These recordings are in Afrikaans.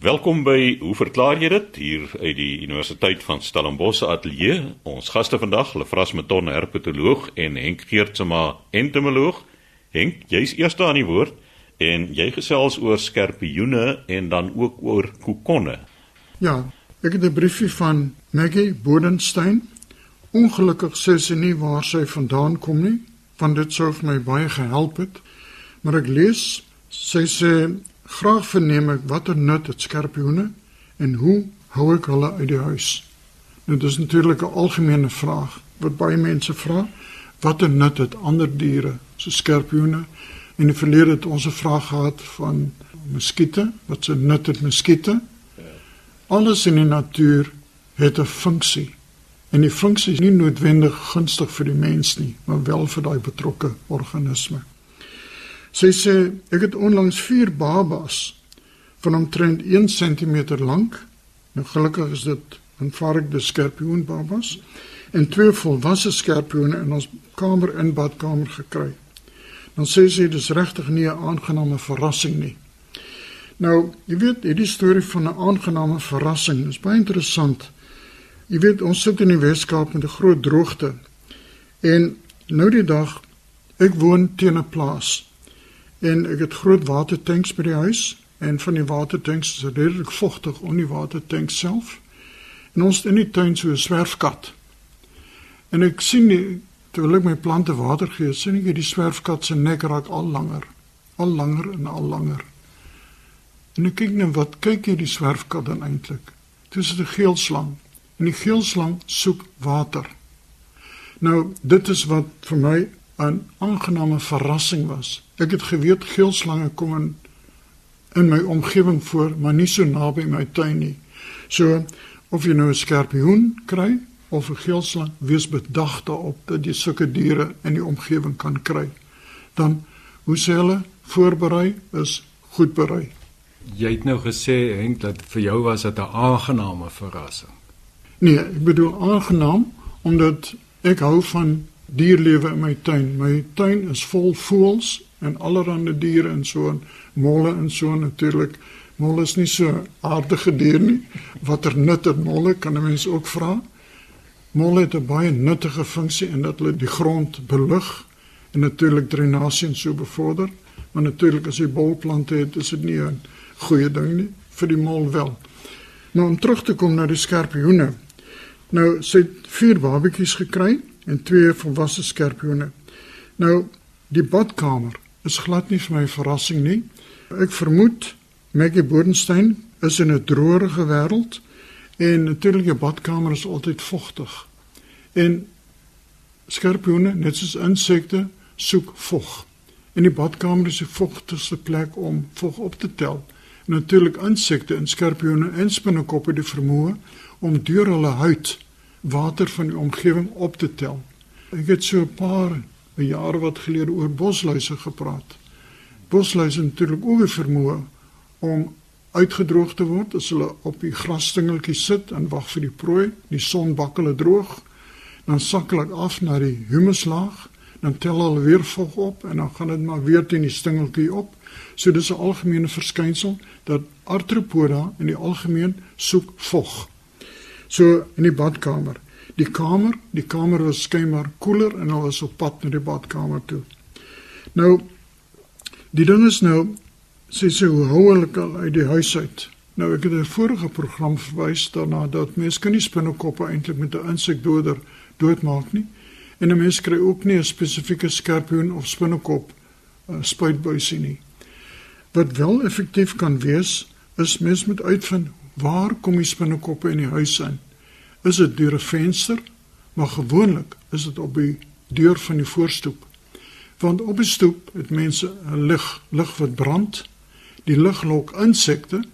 Welkom by Hoe verklaar jy dit hier uit die Universiteit van Stellenbosch ateljee. Ons gaste vandag, Lefras Meton, herpetoloog en Henk Geertsma, entomoloog. Henk, jy's eerste aan die woord en jy gesels oor skorpioene en dan ook oor kokonne. Ja, ek het 'n briefie van Maggie Bodenstein. Ongelukkig sê sy nie waar sy vandaan kom nie, want dit sou vir my baie gehelp het. Maar ek lees, sy sê Graag verneem ek watter nut het skorpioene en hoe hou ek hulle uit die huis? Nou dis natuurlik 'n algemene vraag wat baie mense vra. Watter nut het ander diere so skorpioene? In die verlede het ons 'n vraag gehad van muskiete, wat se nut het muskiete? Alles in die natuur het 'n funksie. En die funksie is nie noodwendig gunstig vir die mens nie, maar wel vir daai betrokke organisme. Sy sê ek het onlangs 4 babas van omtrent 1 cm lank. Nou gelukkig is dit 'n varkde skorpioen babas en twee volwasse skorpioene in ons kamer in badkamer gekry. Dan sê sy dis regtig nie 'n aangename verrassing nie. Nou, jy weet, hierdie storie van 'n aangename verrassing is baie interessant. Jy weet, ons sit in die Weskaap met 'n groot droogte. En nou die dag, ek woon teen 'n plaas En ek het groot watertanks by die huis en van die watertanks is redelik vochtig om die watertank self. En ons in die tuin so 'n swerfkat. En ek sien die terwyl ek my plante water gee, sien ek die swerfkat se nek raak al langer, al langer en al langer. En ek kyk net wat kyk hier die swerfkat dan eintlik. Dit is 'n geelslang en die geelslang soek water. Nou, dit is wat vir my 'n aangename verrassing was. Ek het geweet geelslange kom in in my omgewing voor, maar nie so naby my tuin nie. So of jy nou 'n skorpioen kry of 'n geelslang, wees bedag daarop dat jy sulke diere in die omgewing kan kry. Dan hoe sê hulle voorberei is goed berei. Jy het nou gesê Henk dat vir jou was dit 'n aangename verrassing. Nee, ek bedoel aangenaam omdat ek hou van dierlewe in my tuin. My tuin is vol voëls en allerlei diere en so en molle en so natuurlik. Molle is nie so aardige dier nie. Watter nut het molle kan 'n mens ook vra? Molle het 'n baie nuttige funksie in dat hulle die grond belug en natuurlik drenasie en so bevorder. Maar natuurlik as jy bolplante het, is dit nie 'n goeie ding nie vir die mol wel. Nou om terug te kom na die skorpioene. Nou sy het vier babetjies gekry en twee volwasse skorpioene. Nou die badkamer is glad nie vir my verrassing nie. Ek vermoed Maggie Bodenstein is in 'n droërige wêreld en natuurlik die badkamer is altyd vogtig. En skorpioene, net soos insekte, soek vog. En die badkamer is die vogtigste plek om vog op te tel. Natuurlik insekte en skorpioene en spinnekoppe die vermoë om deur hulle huid water van die omgewing op te tel. Ek het so 'n paar jare wat gelede oor bosluise gepraat. Bosluise natuurlik ook 'n vermoë om uitgedroog te word as hulle op die grasstingeltjie sit en wag vir die prooi. Die son bak hulle droog. Dan sak hulle af na die humuslaag, dan tel hulle weer vog op en dan gaan dit maar weer teen die stingeltjie op. So dis 'n algemene verskynsel dat arthropoda in die algemeen soek vog. So in die badkamer. Die kamer, die kamer was skynbaar koeler en hulle was op pad na die badkamer toe. Nou die ding is nou sê sy hoe hou hulle al uit die huis uit. Nou ek het 'n vorige program verwys daarna dat mense kan nie spinnekoppe eintlik met 'n insekdoder doodmaak nie. En 'n mens kry ook nie 'n spesifieke skorpioen of spinnekop uh, spuitbuisie nie. Wat wel effektief kan wees, is mens moet uitvind waar kom die spinnekoppe in die huis in? Is dit deur 'n venster? Maar gewoonlik is dit op die deur van die voorstoep. Want op die stoep het mense 'n lig, lig wat brand. Die lig lok insekte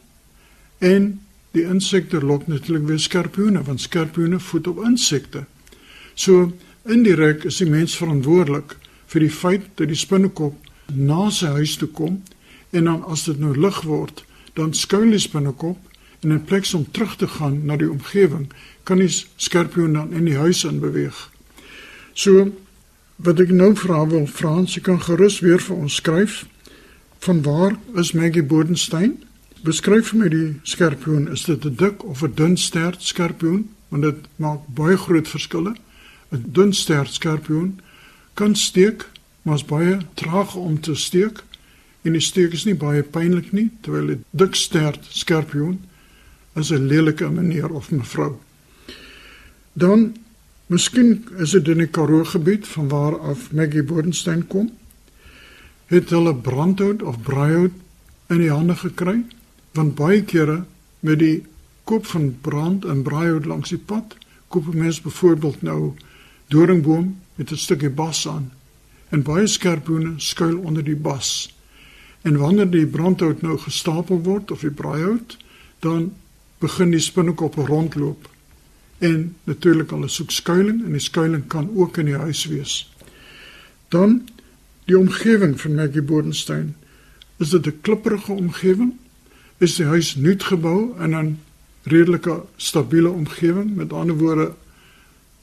en die insekte lok natuurlik weer skorpioene, want skorpioene voed op insekte. So indirek is die mens verantwoordelik vir die feit dat die spinnekop na sy huis toe kom en dan as dit nou lig word, dan skuil die spinnekop in plaas om terug te gaan na die omgewing, kan die skorpioen dan in die huis in beweeg. So wat ek nou vra wil Frans, jy kan gerus weer vir ons skryf van waar is Maggie Bodenstein Beskryf vir my die skorpioen, is dit 'n dik of 'n dun stert skorpioen? Want dit maak baie groot verskille. 'n Dun stert skorpioen kan steek, maar is baie traag om te steek en die steek is nie baie pynlik nie, terwyl 'n dik stert skorpioen is 'n lelike meneer of mevrou. Dan miskien is dit in die Karoo gebied van waar af Maggie Bodenstein kom. Het hulle brandhout of braaihout in die hande gekry? Want baie kere met die koop van brand en braaihout langs die pad, koop mense byvoorbeeld nou doringboom met 'n stukkie bas aan. En baie skerpbone skuil onder die bas. En wanneer die brandhout nou gestapel word of die braaihout, dan begin die spinnekoppe rondloop en natuurlik hulle soek skuilings en die skuilings kan ook in die huis wees. Dan die omgewing van Maggie Bodenstein. Is dit 'n klipprige omgewing? Is die huis nuut gebou in 'n redelike stabiele omgewing? Met ander woorde,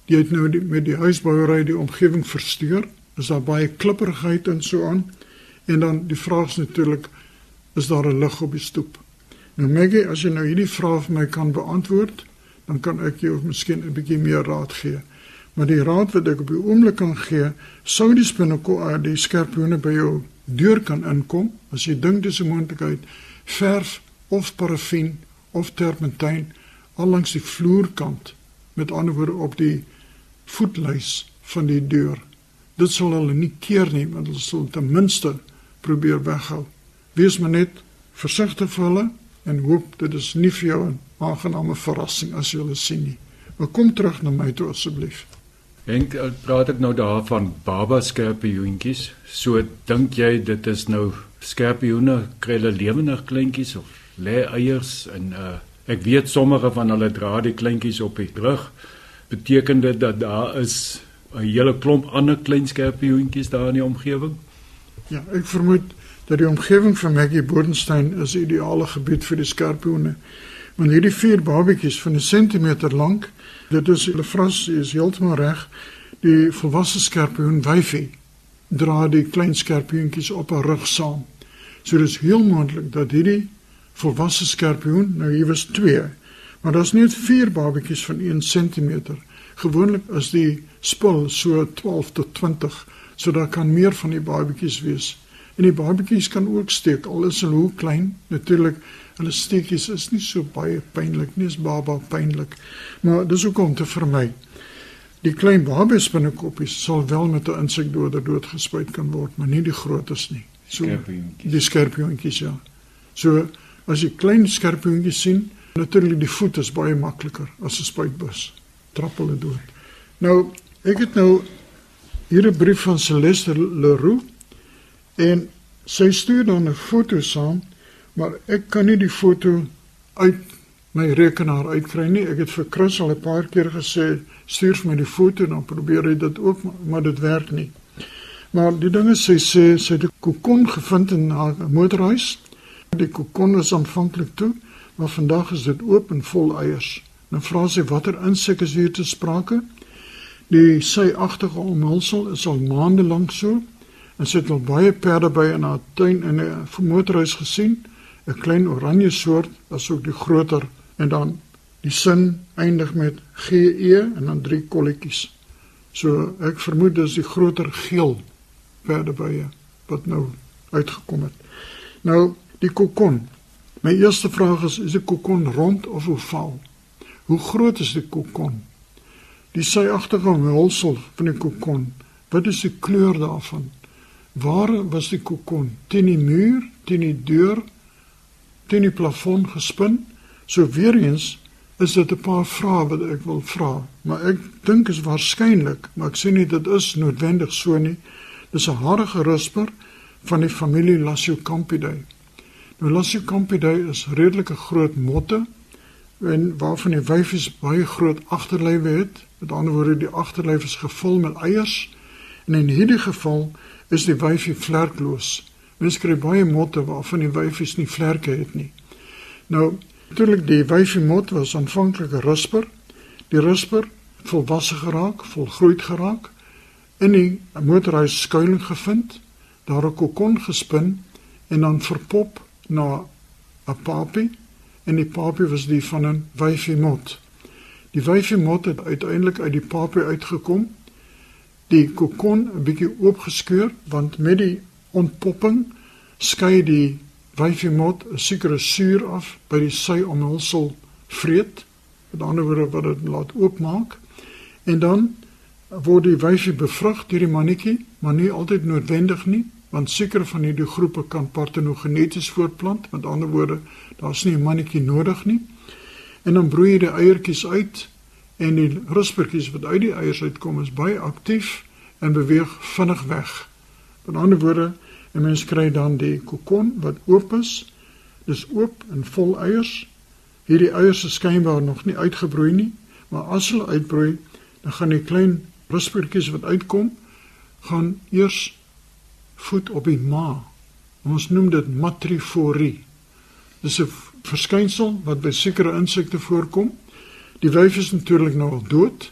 jy het nou die, met die huisbouery die omgewing versteur. Is daar baie klipprigheid en so aan? En dan die vraag is natuurlik is daar 'n lig op die stoep? Nou Maggie, as jy nou hierdie vraag vir my kan beantwoord, dan kan ek jou miskien 'n bietjie meer raad gee. Maar die raad wat ek op die oomblik kan gee, sou die spinnekop die skerpioene by jou deur kan inkom as jy dink dis 'n moontlikheid, verf of parafin of terpentyn al langs die vloerkant, met ander woorde op die voetlys van die deur. Dit sal hulle nie keer nie, want hulle sal ten minste probeer weghou. Wees maar net versigtig vir hulle en hoop dit is nie vir jou 'n aangename verrassing as jy hulle sien nie. Maar kom terug na my toe asseblief. Henk, eh, praat ek nou daarvan baba skerpioentjies. So dink jy dit is nou skerpioene kry hulle lewendig kleintjies of lê eiers en uh ek weet sommige van hulle dra die kleintjies op die rug. Beteken dit dat daar is 'n hele klomp ander klein skerpioentjies daar in die omgewing? Ja, ek vermoed dat die omgewing van Maggie Bodenstein is 'n ideale gebied vir die skorpioene. Want hierdie vier babetjies van 'n sentimeter lank, dit is hulle vras is heeltemal reg. Die volwasse skorpioen wyfie dra die klein skorpioentjies op haar rug saam. So dis heel moontlik dat hierdie volwasse skorpioen nou hier was 2, maar daar's net vier babetjies van 1 cm. Gewoonlik is die spul so 12 tot 20, so daar kan meer van die babetjies wees. En die babetjies kan ook steek al is hulle hoe klein. Natuurlik, hulle steekies is nie so baie pynlik nie, is baba pynlik. Maar dis ook om te vermy. Die klein babes binnekoppies sal wel met 'n insekdoder doodgespuit kan word, maar nie die grootes nie. So die skerpioentjies ja. So as jy klein skerpioentjies sien, natuurlik die voet is baie makliker as 'n spuitbus. Trap hulle dood. Nou, ek het nou hier 'n brief van Celeste Leroux En sy stuur dan 'n foto saam, maar ek kan nie die foto uit my rekenaar uitkry nie. Ek het vir Chris al 'n paar keer gesê, stuur vir my die foto dan probeer hy dit ook, maar dit werk nie. Maar die ding is sy sê sy het 'n kokon gevind in haar motorhuis. Die kokon is aanvanklik toe, maar vandag is dit oop en vol eiers. Nou vra sy watter insek is hier te sprake? Die syagtige omhulsel is al maande lank so en sy het al baie perde by in haar tuin en 'n motorhuis gesien, 'n klein oranje soort, asook die groter en dan die sin eindig met GE en dan drie kolletjies. So ek vermoed dis die groter geel perdebye wat nou uitgekom het. Nou die kokon. My eerste vraag is is die kokon rond of ovaal? Hoe groot is die kokon? Die syagtige omhulsel van die kokon, wat is die kleur daarvan? Waar was die kokon? Teen die muur, teen die deur, teen die plafon gespin? So weer eens is dit 'n paar vrae wat ek wil vra, maar ek dink is waarskynlik, maar ek sê nie dit is noodwendig so nie. Dis 'n harige rusper van die familie Lasiocampidae. Nou Lasiocampidae is redelike groot motte en waarvan die wyfies baie groot agterlywe het. Met ander woorde, die agterlyf is gevul met eiers. En in hierdie geval is die wyfie vlerkloos. Mens kry baie motte waarvan die wyfies nie vlerke het nie. Nou, natuurlik die wyfie mot was aanvanklik 'n rusper. Die rusper volwasse geraak, volgroei geraak in die motorhuis skuilings gevind, daar 'n kokon gespin en dan verpop na 'n papie en die papie was die van 'n wyfie mot. Die wyfie mot het uiteindelik uit die papie uitgekom. Die kokon 'n bietjie oopgeskeur want met die ontpopping skei die wyfie mot 'n sekere suur af by die sy omhulsel vreet. Met ander woorde wat dit laat oopmaak. En dan word die wyfie bevrug deur die mannetjie, maar nie altyd noodwendig nie, want sekere van hierdie groepe kan partenogeneties voortplant, met ander woorde, daar's nie 'n mannetjie nodig nie. En dan broei die eiertjies uit en die ruspertjies wat uit die eiers uitkom is baie aktief en beweeg vinnig weg. Met ander woorde, 'n mens kry dan die kokon wat oop is. Dis oop en vol eiers. Hierdie eiers is skynbaar nog nie uitgebroei nie, maar as hulle uitbroei, dan gaan die klein ruspertjies wat uitkom gaan eers voet op die ma. Ons noem dit matriforie. Dis 'n verskynsel wat by sekere insekte voorkom. Die wyf is natuurlik nou al dood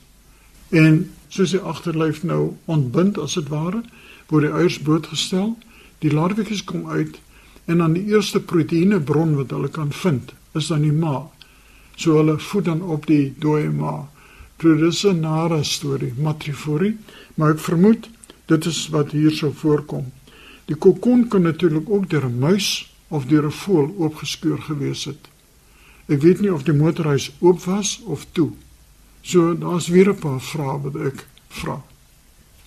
en soos die agterlyf nou ontbind as dit ware, word die eiers blootgestel. Die larwetjies kom uit en dan die eerste proteïnebron wat hulle kan vind, is dan die ma. So hulle voed dan op die dooie ma. Dit is 'n nare storie, matriforie, maar ek vermoed dit is wat hier sou voorkom. Die kokon kan natuurlik ook deur 'n muis of deur 'n voël oopgeskeur gewees het. Ek weet nie of die motorhuis oop was of toe. So daar's weer 'n paar vrae wat ek vra.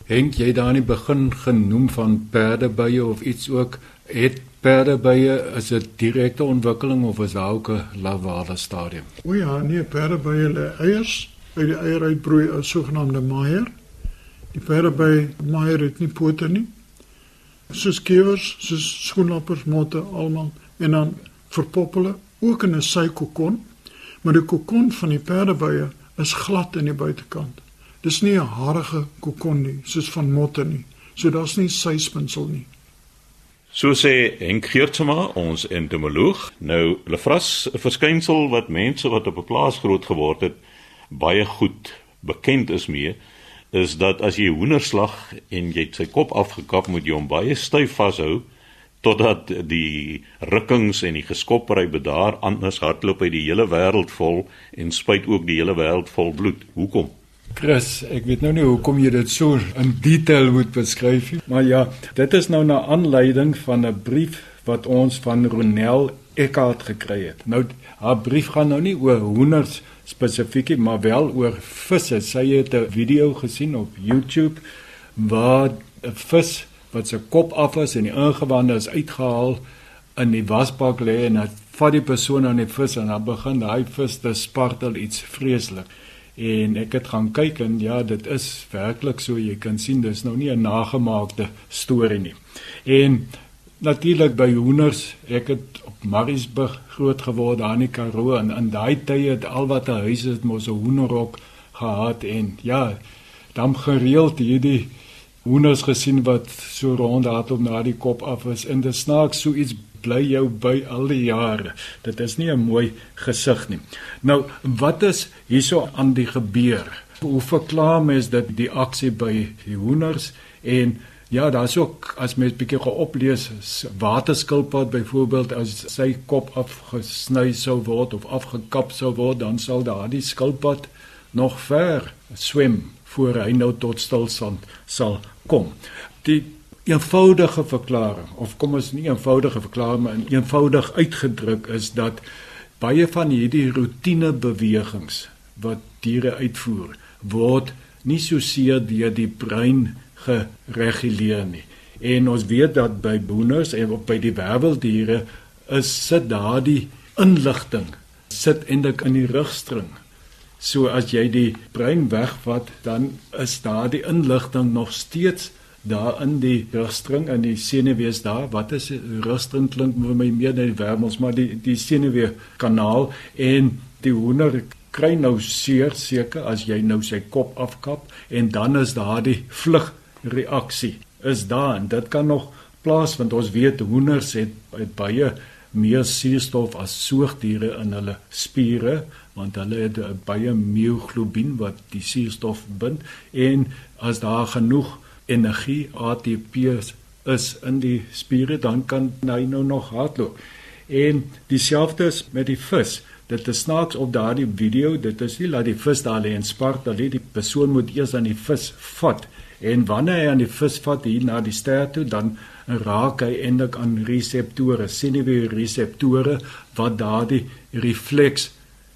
Henk jy daar in die begin genoem van perdebye of iets ook het perdebye is dit direkte ontwikkeling of is daar ook 'n lavale stadium? O ja, nee, perdebye lê eiers uit die eier uitbroei 'n sogenaamde maier. Die perdeby maier het nie pote nie soos kewers, soos skoenlappers, motte almal en dan verpop hulle ook in 'n sykokon, maar die kokon van die perdebye is glad aan die buitekant. Dis nie 'n harige kokon nie, soos van motte nie. So daar's nie syspinsel nie. So sê Henk Geertsma, ons entomoloog. Nou, lefras, 'n verskynsel wat mense wat op 'n plaas groot geword het, baie goed bekend is mee is dat as jy hoenderslag en jy sy kop afgekap moet jy hom baie styf vashou totdat die rukkings en die geskoppery bedaar anders hardloop hy die hele wêreld vol en spuit ook die hele wêreld vol bloed. Hoekom? Chris, ek weet nou nie hoekom jy dit so in detail moet beskryf nie, maar ja, dit is nou na aanleiding van 'n brief wat ons van Ronel Eckart gekry het. Nou haar brief gaan nou nie oor hoenders spesifiek maar wel oor visse. Sy het 'n video gesien op YouTube waar 'n vis wat sy kop af is en die ingewande is uitgehaal in die wasbak lê en dit vat die persoon aan die vis en dan begin daai vis te spartel iets vreeslik. En ek het gaan kyk en ja, dit is werklik so jy kan sien dis nou nie 'n nagemaakte storie nie. En natuurlik by hoenders, ek het op Mariesburg groot geword daar in die Karoo en in daai tye het al wat 'n huis het mos 'n hoenderhok gehad en ja, dan gereeld hierdie hoenders gesien wat so rond hardop na die kop af is en dit snaaks so iets bly jou by al die jare. Dit is nie 'n mooi gesig nie. Nou, wat is hierso aan die gebeur? Hoe verklaar mens dit die aksie by die hoenders en Ja, daar's ook as mens bietjie geoplees waterskilpad byvoorbeeld as sy kop afgesny sou word of afgekap sou word, dan sal daardie skilpad nog ver swem voor hy nou tot stilstand sal kom. Die eenvoudige verklaring of kom ons nie eenvoudige verklaring maar eenvoudig uitgedruk is dat baie van hierdie rotine bewegings wat diere uitvoer word nie so seer deur die brein gereguleer nie. En ons weet dat by boeners en by die werveldiere is sit daardie inligting sit eintlik in die rugstring. So as jy die brein wegvat, dan is daardie inligting nog steeds daar in die rugstring en die senuwees daar. Wat is rugstring klink vir my meer net die wervels, maar die die senuwee kanaal en die hoender kry nou seer seker as jy nou sy kop afkap en dan is daardie vlug reaksie is daar en dit kan nog plaasvind. Ons weet hoenders het, het baie meer suurstof as soogdiere in hulle spiere want hulle het baie myoglobien wat die suurstof bind en as daar genoeg energie ATP is in die spiere dan kan hy nou nog hardloop. En dieselfde is met die vis. Dit is snaaks op daardie video, dit is nie laat die vis daar lê en spartel nie. Die persoon moet eers aan die vis vat. En wanneer hy aan die vis vat hier na die ster toe, dan raak hy eintlik aan reseptore, senuweereseptore wat daardie refleks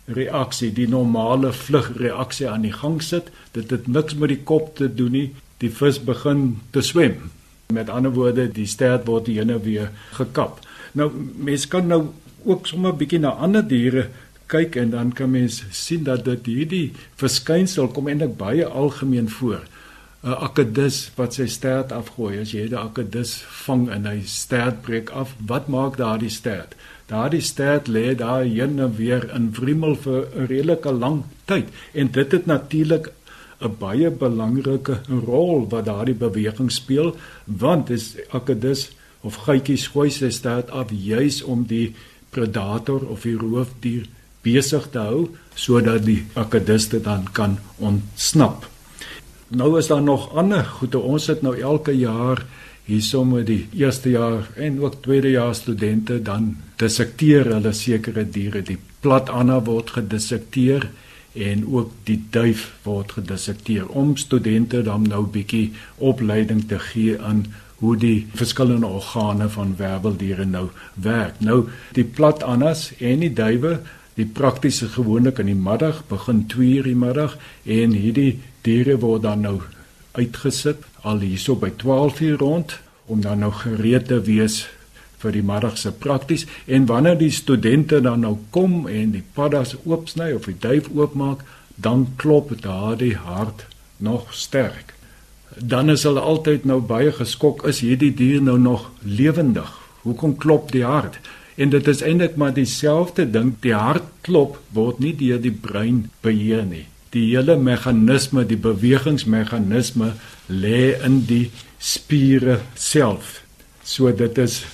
reaksie, die normale vlugreaksie aan die gang sit. Dit het niks met die kop te doen nie. Die vis begin te swem. Met ander woorde, die stert word hierna weer gekap. Nou mense kan nou ook sommer 'n bietjie na ander diere kyk en dan kan mens sien dat dit hierdie verskynsel kom eintlik baie algemeen voor. 'n Akedus wat sy stert afgooi, as jy 'n akedus vang en hy stert breek af, wat maak daardie stert? Daardie stert lê daar heen en weer in wrimmel vir 'n redelike lang tyd en dit het natuurlik 'n baie belangrike rol wat daardie beweging speel want dis akedus of gytjies gooi sy stert af juis om die predator of die roofdier besig te hou sodat die akedus dit dan kan ontsnap. Nou is daar nog ander goede ons het nou elke jaar hierso met die eerste jaar en ook tweede jaar studente dan dissekteer hulle sekere diere. Die platana word gedissekteer en ook die duif word gedissekteer om studente dan nou bietjie opleiding te gee aan hoe die verskillende organe van werveldiere nou werk. Nou die platanas en die duwe Die praktiese gewoonlik in die middag begin 2:00 in die middag en hierdie diere word dan nou uitgesit al hierso by 12:00 rond om dan nou gereed te wees vir die middagse prakties. En wanneer die studente dan nou kom en die paddas oopsny of die duif oopmaak dan klop daardie hart nog sterk. Dan is hulle altyd nou baie geskok is hierdie dier nou nog lewendig? Hoekom klop die hart? En dit is eintlik maar dieselfde ding die hart klop word nie deur die brein beheer nie die hele meganisme, die bewegingsmeganisme lê in die spiere self. So dit is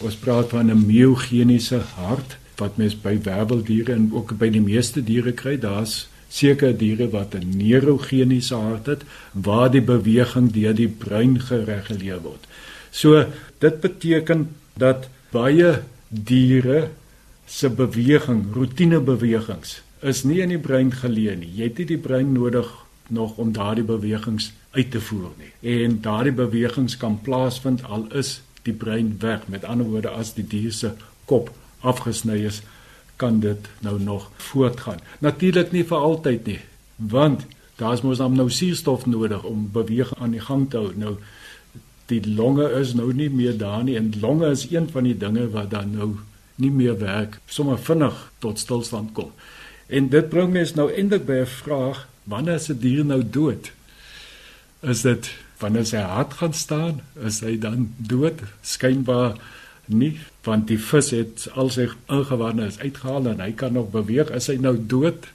ons praat van 'n miogeniese hart wat mens by werveldiere en ook by die meeste diere kry. Daar's sekere diere wat 'n neurogeniese hart het waar die beweging deur die brein gereguleer word. So dit beteken dat baie diere se beweging, roetinebewegings is nie in die brein geleë nie. Jy het nie die brein nodig nog om daardie bewegings uit te voer nie. En daardie bewegings kan plaasvind al is die brein weg. Met ander woorde as die dier se kop afgesny is, kan dit nou nog voortgaan. Natuurlik nie vir altyd nie, want daar's mos nou suurstof nodig om beweging aan die gang te hou. Nou die longe is nou nie meer daar nie en longe is een van die dinge wat dan nou nie meer werk, sommer vinnig tot stilstand kom. En dit bring mens nou eintlik by 'n vraag, wanneer is 'n dier nou dood? Is dit wanneer sy hart gaan staan? Is hy dan dood? Skynbaar nie, want die vis het al sy ingewande is uitgehaal en hy kan nog beweeg. Is hy nou dood?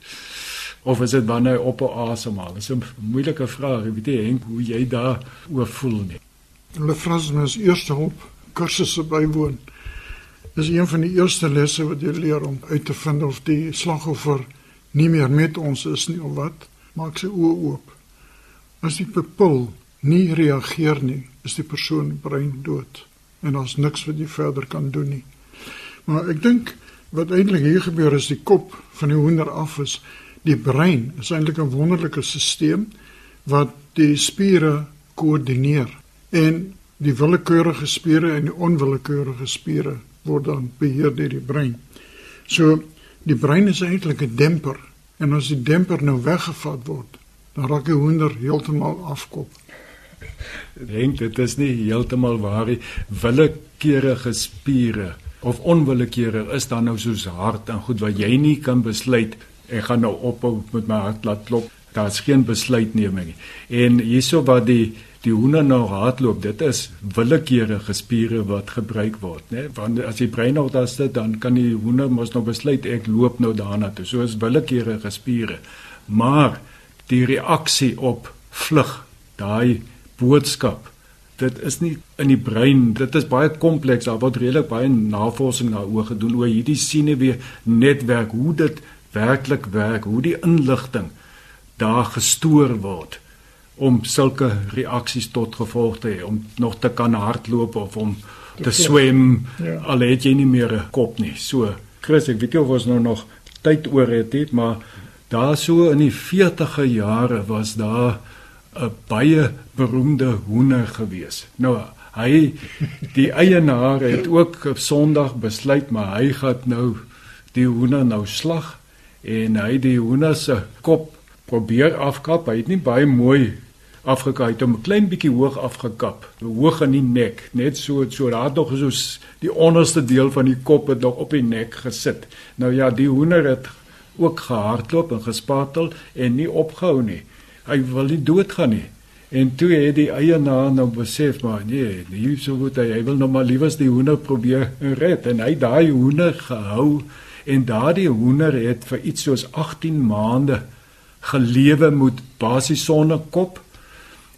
Of is dit wanneer hy op asemhaal? Dis 'n moeilike vraag. Ek weet nie hoe jy daar oor voel nie. Hulle vra ons eerste hulp kursusse bywoon. Dis een van die eerste lesse wat jy leer om uit te vind of die slagoffer nie meer met ons is nie of wat. Maak sy oë oop. As die pupil nie reageer nie, is die persoon brein dood en daar's niks wat jy verder kan doen nie. Maar ek dink wat eintlik hier gebeur is die kop van die hoender af is. Die brein is eintlik 'n wonderlike stelsel wat die spiere koördineer en die willekeurige spiere en die onwillekeurige spiere word dan beheer deur die brein. So die brein is eintlik 'n demper en as die demper nou weggevat word, dan raak die hoender heeltemal afkop. Dink dit is nie heeltemal waar nie. Willekeurige spiere of onwillekeurige is dan nou soos hart en goed wat jy nie kan besluit ek gaan nou ophou met my hart laat klop. Daar's geen besluitneming nie. En hierso wat die die hoender nou hardloop, dit is willekeurige spiere wat gebruik word, né? Want as die brein nog daar sit, dan kan die hoender mos nou besluit ek loop nou daarna toe. So is willekeurige spiere. Maar die reaksie op vlug, daai boodskap, dit is nie in die brein, dit is baie kompleks. Daar word redelik baie navorsing daaroor gedoen oor hierdie senuwee netwerk, hoe dit werklik werk, hoe die inligting daar gestoor word om sulke reaksies tot gevolg te hê om nog te kan hardloop of om te swem Ja. al het jy nie meer 'n kop nie. So, Chris, ek weet nie of ons nou nog tyd oor het nie, maar daar so in die 40e jare was daar 'n baie beroemde hoender gewees. Nou hy die eienaar het ook op Sondag besluit maar hy gaan nou die hoender nou slag en hy die hoender se kop probeer afkap. Hy het nie baie mooi hy het hom 'n klein bietjie hoog afgekap, hoog in die nek, net so so daar nog so die onderste deel van die kop het nog op die nek gesit. Nou ja, die hoender het ook gehardloop en gespatel en nie opgehou nie. Hy wil nie doodgaan nie. En toe het die eienaar nou besef maar nee, nie so goed hy, hy wil nou maar liewers die hoender probeer red en hy daai hoender gehou en daardie hoender het vir iets soos 18 maande gelewe met basies sonder kop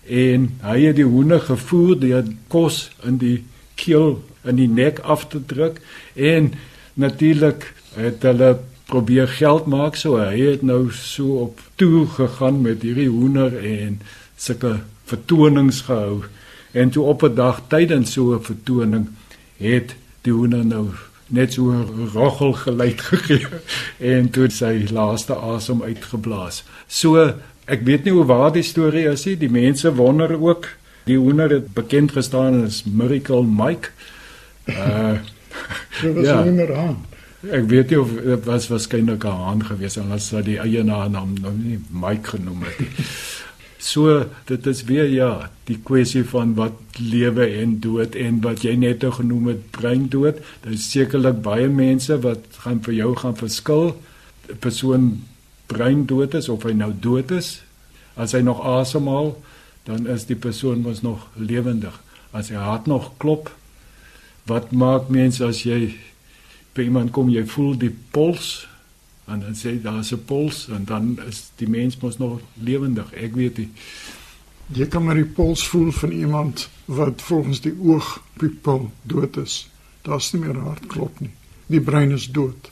en hy het die hoender gevoer deur kos in die keel in die nek af te druk en natuurlik het hulle probeer geld maak so hy het nou so op toer gegaan met hierdie hoender en sulke vertonings gehou en toe op 'n dag tydens so 'n vertoning het die hoender nou net so 'n roggel geluid gegee en toe sy laaste asem uitgeblaas. So ek weet nie hoe waar die storie is nie. Die mense wonder ook. Die hoender het bekend gestaan as Miracle Mike. Uh Dit was Ja. ja. onderaan. ek weet nie of dit was waarskynlik 'n haan gewees en as hy die eienaar naam nou nie Mike genoem het nie. So dit is weer ja, die kwessie van wat lewe en dood en wat jy net nou genoem het breindood. Daar is sekerlik baie mense wat gaan vir jou gaan verskil. 'n Persoon breindood is of hy nou dood is, as hy nog asemhaal, dan is die persoon mos nog lewendig. As sy hart nog klop, wat maak mense as jy by iemand kom, jy voel die puls en dan sê daar's 'n puls en dan is die mens mos nog lewendig. Ek weet nie. Jy kan maar die puls voel van iemand wat volgens die oogpupil dood is. Daar's nie meer hartklop nie. Die brein is dood.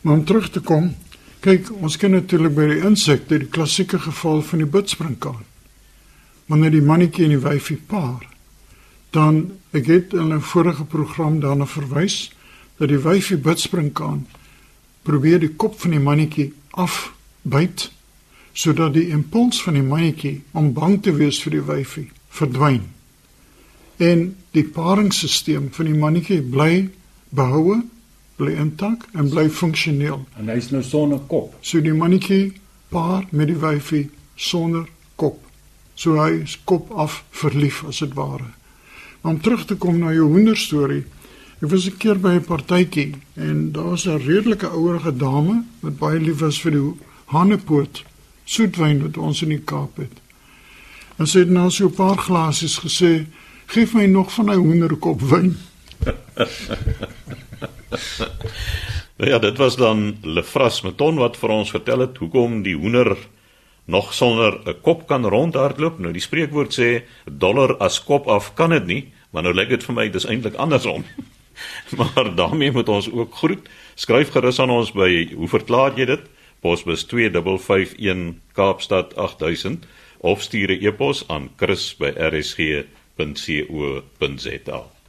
Maar om terug te kom, kyk, ons ken natuurlik by die insekte die klassieke geval van die bidspringkaan. Wanneer die mannetjie en die wyfie paar, dan ek het in 'n vorige program daarna verwys dat die wyfie bidspringkaan probeer die kop van die mannetjie afbyt sodat die impuls van die mannetjie om bang te wees vir die wyfie verdwyn. En die paringsstelsel van die mannetjie bly behoue, bly intak en bly funksioneel. En hy's nou sonder kop. So die mannetjie paar met die wyfie sonder kop. So hy is kop af verlief as dit ware. Maar om terug te kom na jou hoenderstorie. Ek was 'n keer by 'n partytjie en daar's 'n redelike ouerige dame wat baie lief is vir die hanepoot soetwyn wat ons in die Kaap het. En sy het na so 'n paar glasies gesê, "Geef my nog van daai hoenderkop wyn." Nou ja, dit was dan Lefras Meton wat vir ons vertel het hoekom die hoender nog sonder 'n kop kan rondhardloop. Nou die spreekwoord sê dollar as kop af kan dit nie, maar nou lyk dit vir my dis eintlik andersom. maar daarmee moet ons ook groet. Skryf gerus aan ons by hoe verklaar jy dit? Posbus 2551 Kaapstad 8000 of stuur 'n e-pos aan chris@rsg.co.za.